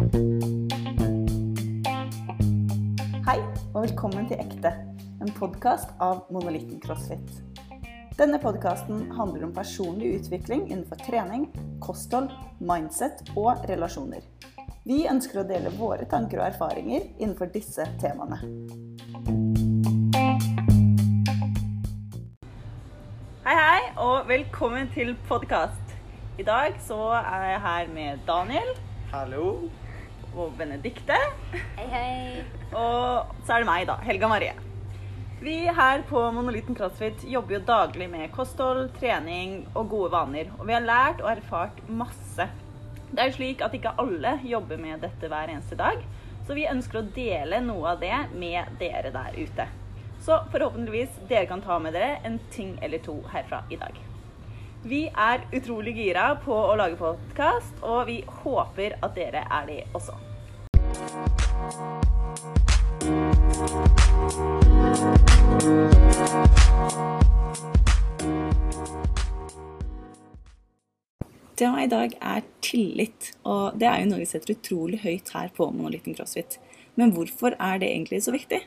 Hei, og velkommen til Ekte, en podkast av Monolitten CrossFit. Denne podkasten handler om personlig utvikling innenfor trening, kosthold, mindset og relasjoner. Vi ønsker å dele våre tanker og erfaringer innenfor disse temaene. Hei, hei, og velkommen til podkast. I dag så er jeg her med Daniel Hallo. og Benedikte. Hei, hei. Og så er det meg, da. Helga Marie. Vi her på Monolitten CrossFit jobber jo daglig med kosthold, trening og gode vaner. Og vi har lært og erfart masse. Det er jo slik at ikke alle jobber med dette hver eneste dag, så vi ønsker å dele noe av det med dere der ute. Så forhåpentligvis dere kan ta med dere en ting eller to herfra i dag. Vi er utrolig gira på å lage podkast, og vi håper at dere er det også. Temaet i dag er tillit, og det er jo noe vi setter utrolig høyt her på Monolitten CrossFit. Men hvorfor er det egentlig så viktig?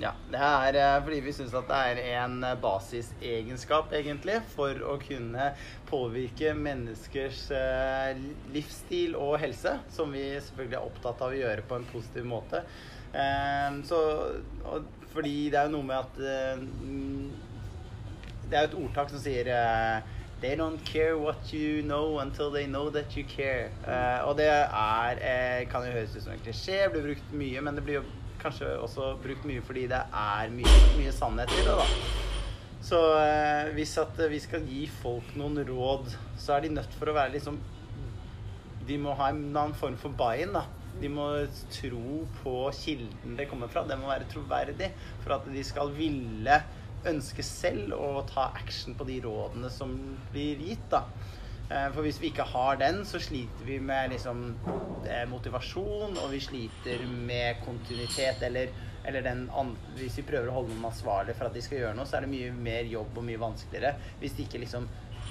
Ja, det er eh, fordi vi syns at det er en eh, basisegenskap, egentlig, for å kunne påvirke menneskers eh, livsstil og helse, som vi selvfølgelig er opptatt av å gjøre på en positiv måte. Så, fordi det er jo noe med at Det er jo et ordtak som sier They don't care what you know until they know that you care. Uh, og det er kan jo høres ut som en klisjé, blir brukt mye, men det blir jo kanskje også brukt mye fordi det er mye, mye sannhet i det, da. Så eh, hvis at vi skal gi folk noen råd, så er de nødt for å være liksom De må ha en annen form for buy-in, da. De må tro på kilden det kommer fra. Det må være troverdig for at de skal ville ønske selv å ta action på de rådene som blir gitt, da. Eh, For hvis vi ikke har den, så sliter vi med liksom eh, motivasjon, og vi sliter med kontinuitet, eller, eller den Hvis vi prøver å holde noen ansvarlig for at de skal gjøre noe, så er det mye mer jobb og mye vanskeligere hvis de ikke liksom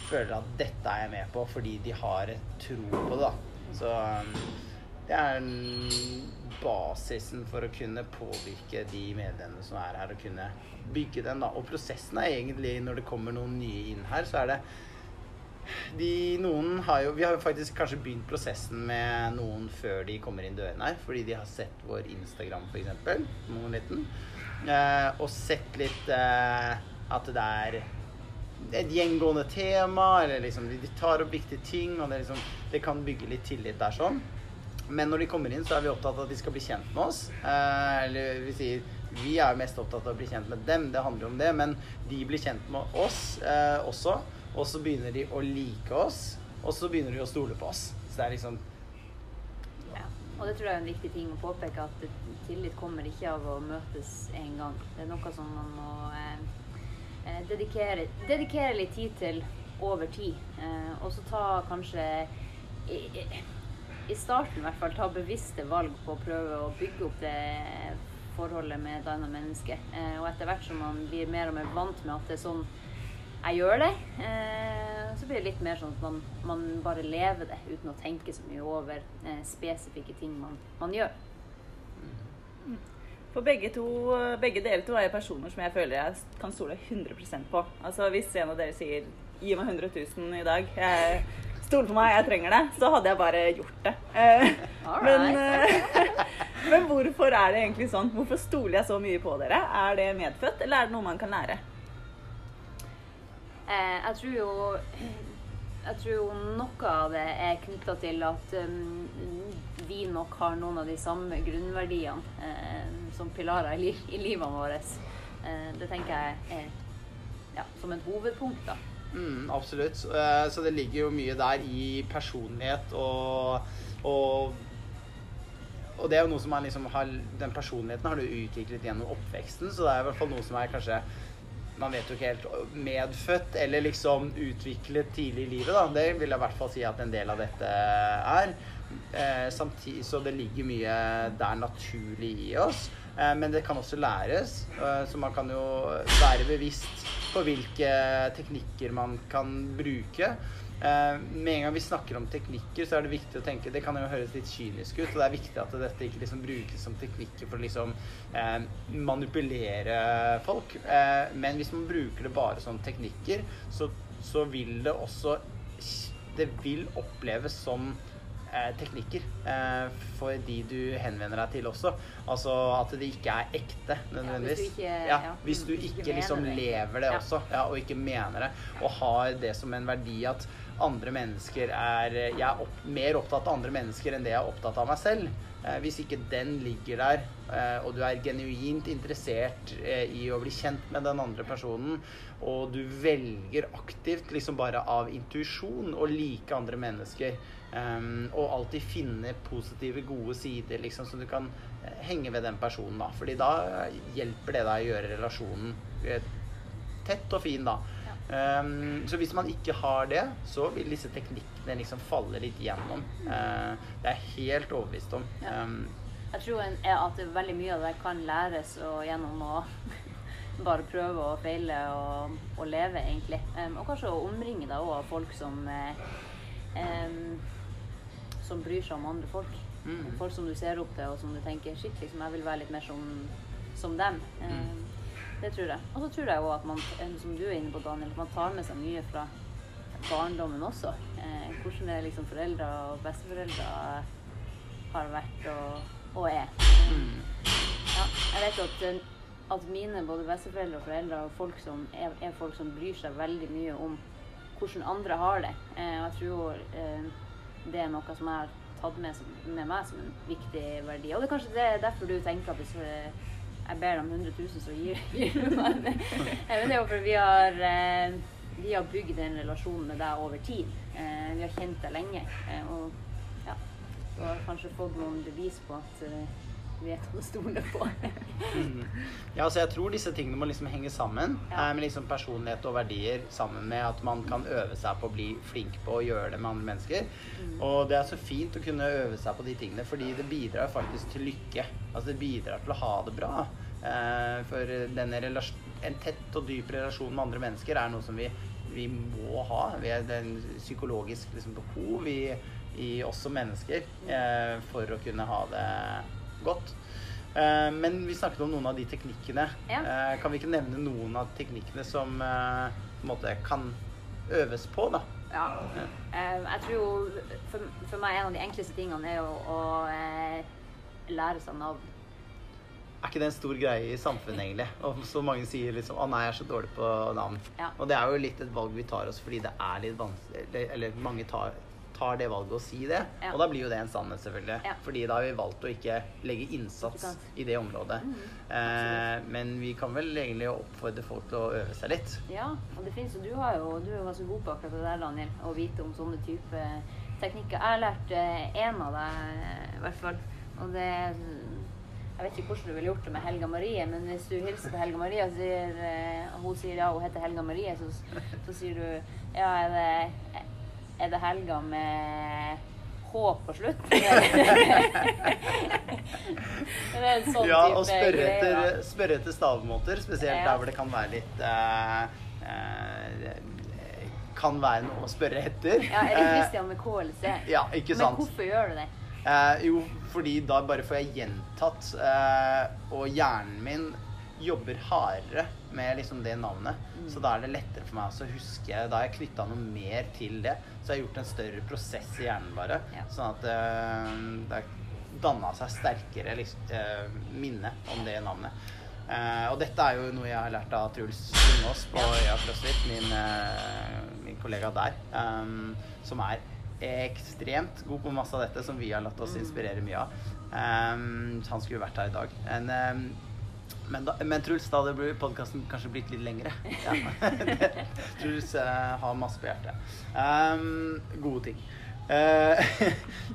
føler at dette er jeg med på fordi de har tro på det, da. Så um, det er basisen for å kunne påvirke de medlemmene som er her, og kunne bygge den, da. Og prosessen er egentlig, når det kommer noen nye inn her, så er det de, noen har jo, vi har jo faktisk kanskje begynt prosessen med noen før de kommer inn døren her, fordi de har sett vår Instagram f.eks., monolitten, eh, og sett litt eh, at det er et gjengående tema, eller liksom de tar opp viktige ting, og det, liksom, det kan bygge litt tillit der sånn. Men når de kommer inn, så er vi opptatt av at de skal bli kjent med oss. Eh, eller vi sier vi er mest opptatt av å bli kjent med dem, det handler jo om det, men de blir kjent med oss eh, også. Og så begynner de å like oss, og så begynner de å stole på oss. Så det er liksom. Og det tror jeg er en viktig ting å påpeke, at tillit kommer ikke av å møtes en gang. Det er noe som man må eh, eh, dedikere, dedikere litt tid til over tid. Eh, og så ta kanskje i, i, i starten i hvert fall ta bevisste valg på å prøve å bygge opp det forholdet med et annet menneske. Eh, og etter hvert som man blir mer og mer vant med at det er sånn jeg gjør det, eh, så blir det litt mer sånn at man, man bare lever det uten å tenke så mye over eh, spesifikke ting man, man gjør. For begge, to, begge dere to er jo personer som jeg føler jeg kan stole 100 på. Altså Hvis en av dere sier 'gi meg 100 000 i dag', jeg stol på meg, jeg trenger det, så hadde jeg bare gjort det. Eh, men, eh, men hvorfor er det egentlig sånn? Hvorfor stoler jeg så mye på dere? Er det medfødt, eller er det noe man kan lære? Eh, jeg tror jo jeg tror jo noe av det er knytta til at um, vi nok har noen av de samme grunnverdiene eh, som pilarer i, i livet vårt. Eh, det tenker jeg er ja, som et hovedpunkt, da. Mm, absolutt. Eh, Så det ligger jo mye der i personlighet og, og og det er jo noe som liksom har Den personligheten har du utviklet gjennom oppveksten, så det er i hvert fall noe som er kanskje Man vet jo ikke helt medfødt eller liksom utviklet tidlig i livet, da. Det vil jeg i hvert fall si at en del av dette er. Eh, samtidig, så det ligger mye der naturlig i oss. Eh, men det kan også læres, eh, så man kan jo være bevisst på hvilke teknikker man kan bruke. Eh, med en gang vi snakker om teknikker, så er det viktig å tenke Det kan jo høres litt kynisk ut, og det er viktig at dette ikke liksom brukes som teknikker for å liksom eh, manipulere folk. Eh, men hvis man bruker det bare som teknikker, så, så vil det også Det vil oppleves som eh, teknikker eh, for de du henvender deg til også. Altså at det ikke er ekte nødvendigvis. hvis du ikke- ja, ja, hvis du ikke liksom lever det Ja. også, ja, og ikke mener det, og har det som en verdi at andre mennesker er Jeg er opp, mer opptatt av andre mennesker enn det jeg er opptatt av meg selv. Eh, hvis ikke den ligger der, eh, og du er genuint interessert eh, i å bli kjent med den andre personen, og du velger aktivt liksom bare av intuisjon å like andre mennesker, eh, og alltid finne positive, gode sider liksom, så du kan eh, henge ved den personen, da. Fordi da hjelper det deg å gjøre relasjonen eh, tett og fin, da. Um, så hvis man ikke har det, så vil disse teknikkene liksom falle litt gjennom. Uh, det er jeg helt overbevist om. Ja. Um, Jeg tror en, at veldig mye av det kan læres gjennom å bare prøve og feile og, og leve, egentlig. Um, og kanskje å omringe deg òg av folk som eh, som bryr seg om andre folk. Mm. Folk som du ser opp til, og som du tenker shit, liksom, jeg vil være litt mer som, som dem. Em, det tror jeg. Og så tror jeg òg at man, som du er inne på, Daniel, at man tar med seg mye fra barndommen også. Eh, hvordan det er liksom foreldre og besteforeldre har vært og, og er. mm. Ja, jeg vet at, eh, at mine både besteforeldre og foreldre og folk som er, er folk som bryr seg veldig mye om hvordan andre har det. Eh, og jeg tror eh, det er noe som jeg har tatt med, med meg som en viktig verdi. Og det er kanskje det er derfor du tenker at hvis eh, jeg ber deg om 100 000, så gir, du meg det. Eh, jo fordi vi har, eh, vi har bygd en relasjon med deg over tid. Eh, vi har kjent deg lenge. Og ja, du har kanskje fått noen bevis på at eh, hva du stoler på. Mm. Ja, altså jeg tror disse tingene må liksom henge sammen Ja. eh, med liksom personlighet og verdier, sammen med at man kan øve seg på å bli flink på å gjøre det med andre mennesker. Mm. Og det er så fint å kunne øve seg på de tingene, fordi det bidrar faktisk til lykke. Altså det bidrar til å ha det bra. Eh, for denne en tett og dyp relasjon med andre mennesker er noe som vi, vi må ha. Vi er, en psykologisk liksom, behov i, i oss som mennesker eh, for å kunne ha det godt. Eh, men vi snakket om noen av de teknikkene. Ja. Eh, kan vi ikke nevne noen av teknikkene som eh, måte kan øves på, da? Ja. Jeg tror jo for, for meg en av de enkleste tingene er å eh, lære seg navn. Er ikke det en stor greie i samfunnet, egentlig? Og så mange sier liksom 'Å nei, jeg er så dårlig på navn'. Ja. Og det er jo litt et valg vi tar oss fordi det er litt vanskelig Eller, eller mange tar, tar det valget å si det. Ja. Og da blir jo det en sannhet, selvfølgelig. Ja. Fordi da har vi valgt å ikke legge innsats i det området. Mm, eh, men vi kan vel egentlig oppfordre folk til å øve seg litt. Ja, og det finnes, jo du, har jo, du er jo ganske god på akkurat det der, Daniel, å vite om sånne type teknikker. Jeg har lært én av deg, i hvert fall. Og det Jeg vet ikke hvordan du ville gjort det med Helga Marie, men hvis du hilser på Helga Marie og sier, eh, hun sier ja, hun heter Helga Marie, så, så sier du ja, er det, er det Helga med H på slutt? det er en sånn ja, og spørre etter, spør etter stavemåter, spesielt Ja. der hvor det kan være litt uh, uh, Kan være noe å spørre etter. Ja, er det Eh, Christian med K eller C? ja, ikke sant. Men hvorfor gjør du det? Eh, jo, fordi da bare får jeg gjentatt, eh, og hjernen min jobber hardere med liksom det navnet. Mm. Så da er det lettere for meg å huske Da har jeg knytta noe mer til det. Så jeg har gjort en større prosess i hjernen bare. Ja. Sånn at øh, det har danna seg sterkere liksom, øh, minne om det navnet. Uh, og dette er jo noe jeg har lært av Truls Lundås på Øya CrossFit, min, uh, min kollega der, um, som er ekstremt god på masse av dette som vi har latt oss inspirere mye av. Um, han skulle vært her i dag. En, um, men, da, men Truls, da hadde podkasten kanskje blitt litt lengre. Ja. Truls uh, har masse på hjertet. Um, gode ting. Uh,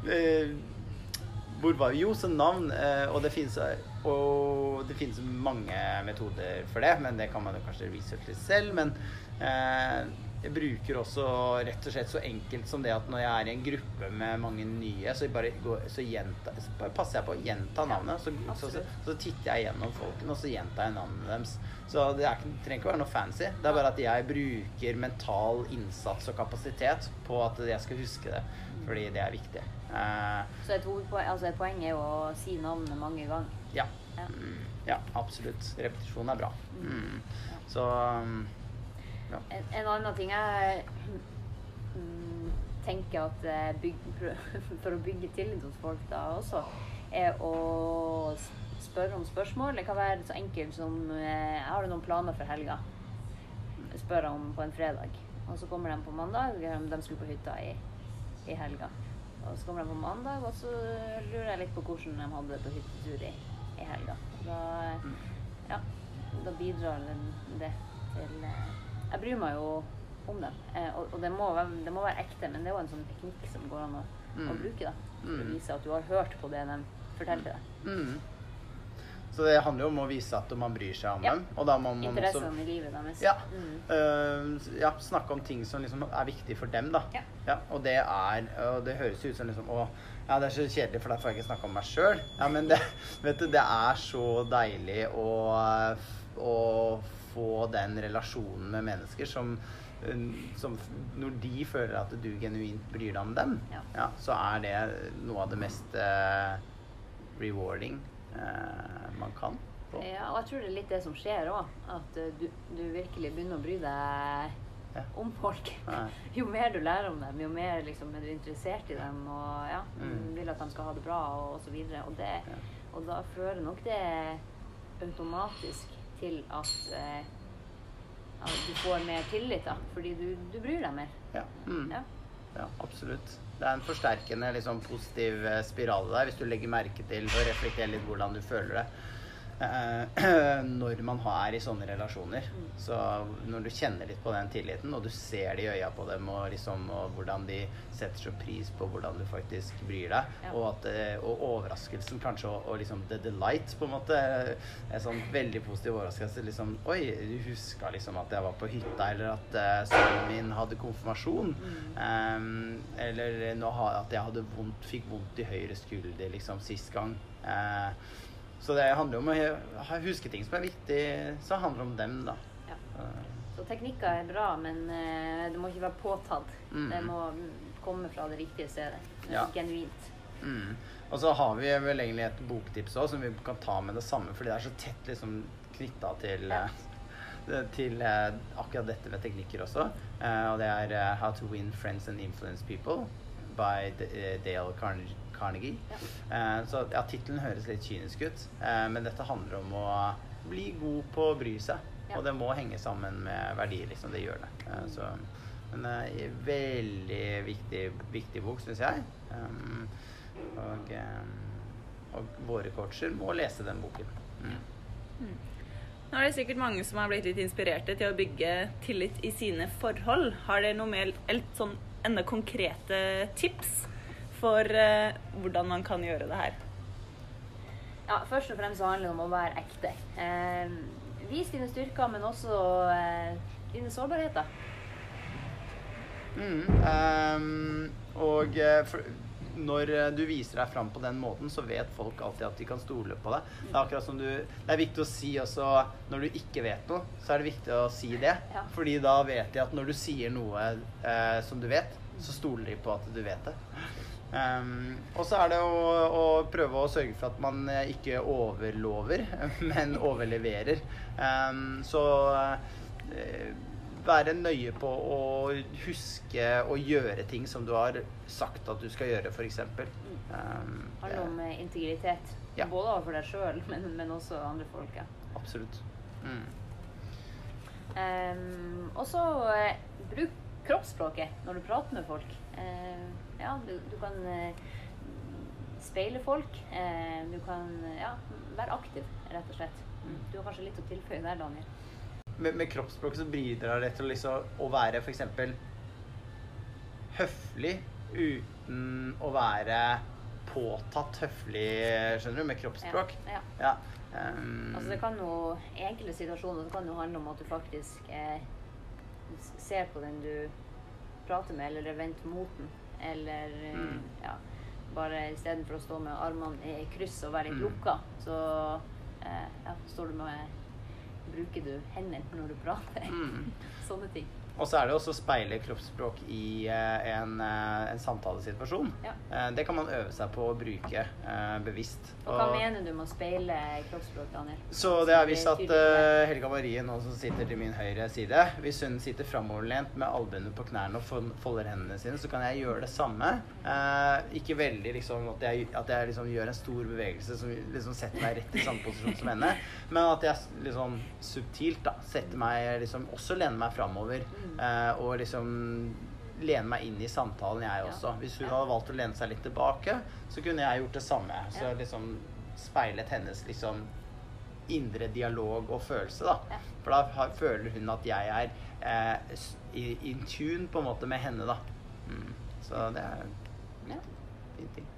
hvor var vi? Jo, så navn. Uh, og det finnes og det finnes mange metoder for det, men det kan man jo kanskje researche selv. Men jeg bruker også rett og slett så enkelt som det at når jeg er i en gruppe med mange nye, så, bare går, så, gjenta, så bare passer jeg på å gjenta navnet. Så, så, så, titter jeg gjennom folkene, og så gjentar jeg navnet deres. Så det, er, det trenger ikke å være noe fancy. Det er bare at jeg bruker mental innsats og kapasitet på at jeg skal huske det. Fordi det er viktig. Uh, Så et, hovedpoeng, altså et poeng er jo å si navnet mange ganger. ja. Ja. Mm, absolutt. Repetisjon er bra. Mm. Ja. Så um, ja. En, en annen ting jeg mm, tenker at eh, bygg, for å bygge tillit hos folk da også, er å spørre om spørsmål. Det kan være så enkelt som eh, Har du noen planer for helga? Spør om på en fredag. Og så kommer de på mandag. De skulle på hytta i, i helga. Og så kommer de på mandag, og så lurer jeg litt på hvordan de hadde det på hyttetur i, i helga. Da, Mm. ja, da bidrar den- det til eh, Jeg bryr meg jo om dem. Eh, og og det, må være, det må være ekte, men det er jo en sånn teknikk som går an å, å Mm. bruke. da For å Mm. vise at du har hørt på det de forteller deg. Mm. Så det handler jo om å vise at man bryr seg om Ja. dem. Og da må man også i livet deres. Ja. Mm. uh, ja, snakke om ting som liksom er viktig for dem, da. Ja. og det er Og det høres ut som liksom Å, ja, det er så kjedelig, for da får jeg ikke snakke om meg sjøl. Ja, men det, vet du, det er så deilig å, å få den relasjonen med mennesker som øh, som når de føler at du genuint bryr deg om dem, Ja. så er det noe av det mest eh, rewarding eh, man kan På. Ja, og jeg tror det er litt det som skjer òg. At eh, du, du virkelig begynner å bry deg Ja. om folk. Ja. Jo mer du lærer om dem, jo mer liksom, er du interessert i dem og ja, Mm. vil at de skal ha det bra og, og så. Og, det, Ja. og da fører nok det automatisk til at, eh, at du får mer tillit, da. Fordi du, du bryr deg mer. Ja. Mm. Ja. ja, absolutt. Det er en forsterkende, liksom, positiv spirale spiral der, hvis du legger merke til og reflekterer litt hvordan du føler det. Eh, når man er i sånne relasjoner. Mm. Så når du kjenner litt på den tilliten, og du ser det i øya på dem, og, liksom, og hvordan de setter så pris på hvordan du faktisk bryr deg, Ja. og, at, eh, og overraskelsen kanskje, og, og liksom the delight, på en måte, en sånn veldig positiv overraskelse. Liksom, Oi, du huska liksom at jeg var på hytta, eller at uh, sønnen min hadde konfirmasjon. Mm. Um, eller nå har, at jeg hadde vondt, fikk vondt i høyre skulder liksom sist gang. Eh, så det handler om å huske ting som er viktig, så handler det om dem, da. Ja. Så teknikker er bra, men eh, det må ikke være påtatt. Mm. Det må mm, komme fra det riktige stedet. Det Ja. Genuint. mm. Og så har vi vel egentlig et boktips òg, som vi kan ta med det samme, fordi det er så tett liksom knytta til Ja. eh, til eh, akkurat dette med teknikker også. Eh, og det er How to Win Friends and Influence People by Dale Carnegie. Carnegie. Ja. Eh, så ja, tittelen høres litt kynisk ut, eh, men dette handler om å bli god på å bry seg. Ja. Og det må henge sammen med verdier, liksom. Det gjør det. Eh, så, men en veldig viktig, viktig bok, syns jeg. Og, og våre coacher må lese den boken. Mm. Nå er det sikkert mange som har blitt litt inspirerte til å bygge tillit i sine forhold. Har dere noe mer sånn enda konkrete tips for eh, hvordan man kan gjøre det her? Ja, først og fremst handler det om å være ekte. Eh, vis dine styrker, men også eh, dine sårbarheter. Mm, um, og eh, for, når eh, du viser deg fram på den måten, så vet folk alltid at de kan stole på deg. Det er akkurat som du Det er viktig å si også når du ikke vet noe, så er det viktig å si det. Ja. Fordi da vet de at når du sier noe eh, som du vet, så stoler de på at du vet det. Um, og så er det å, å prøve å sørge for at man eh, ikke overlover, men overleverer. Um, så uh, være nøye på å huske å gjøre ting som du har sagt at du skal gjøre, f.eks. Um, Det handler om integritet. Ja. Både overfor deg sjøl, men, men også andre folk. Ja. absolutt. Mm. Um, og så uh, bruk kroppsspråket når du prater med folk. Eh, ja, du, du kan eh, speile folk. Eh, du kan ja, være aktiv, rett og slett. Mm. Du har kanskje litt å tilføye der, Daniel. Med, med kroppsspråket så bidrar det til liksom å være f.eks. høflig uten å være påtatt høflig, skjønner du, med kroppsspråk. Ja, ja. Ja. Um, Altså det kan jo, enkle situasjoner så kan det jo handle om at du faktisk eh, ser på den du prater med, eller er vendt mot den. Eller Mm. ja, bare istedenfor å stå med armene i kryss og være litt Mm. lukka, så eh, ja, står du med Bruker du hendene når du prater? Mm. Sånne ting. Og så er det også å speile kroppsspråk i eh, en, eh, en samtalesituasjon. Ja. Eh, det kan man øve seg på å bruke bevisst. Og hva mener du med å speile kroppsspråk, Daniel? Så det er hvis at eh, Helga Marie nå som sitter til min høyre side Hvis hun sitter framoverlent med albuene på knærne og folder hendene sine, så kan jeg gjøre det samme. Uh, ikke veldig liksom at jeg, at jeg liksom gjør en stor bevegelse som liksom setter meg rett i samme posisjon som henne, men at jeg liksom subtilt da setter meg liksom også lener meg framover eh, og liksom lene meg inn i samtalen, jeg også. Hvis hun hadde valgt å lene seg litt tilbake, så kunne jeg gjort det samme. Så liksom speilet hennes liksom indre dialog og følelse, da. For da føler hun at jeg er eh, i in tune på en måte med henne, da. Mm. Så det er en fin ting.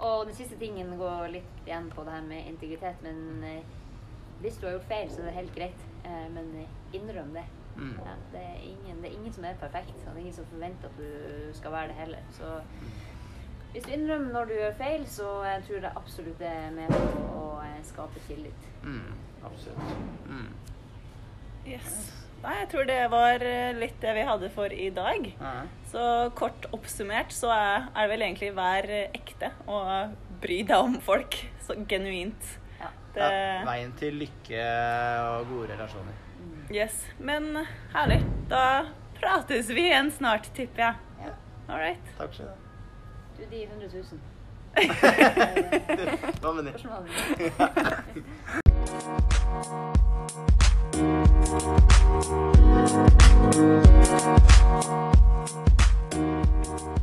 Og den siste tingen går litt igjen på det her med integritet. Men eh, hvis du har gjort feil, så er det helt greit. Eh, men eh, innrøm det. Mm. Ja, det, er ingen, det er ingen som er perfekt, og det er ingen som forventer at du skal være det heller. Så hvis du innrømmer når du gjør feil, så jeg tror jeg absolutt det er med på å eh, skape tillit. Mm. Absolutt. Mm. Yes. Nei, jeg tror det var eh, litt det vi hadde for i dag. Ja. Så kort oppsummert så er er det vel egentlig vær ekte og bry deg om folk. Så genuint. Ja. Det, Ja, veien til lykke og gode relasjoner. Yes. Men herlig. Da prates vi igjen snart, tipper jeg. Ja. All right. Takk skal du ha. Du, de 100 000. Hva med det?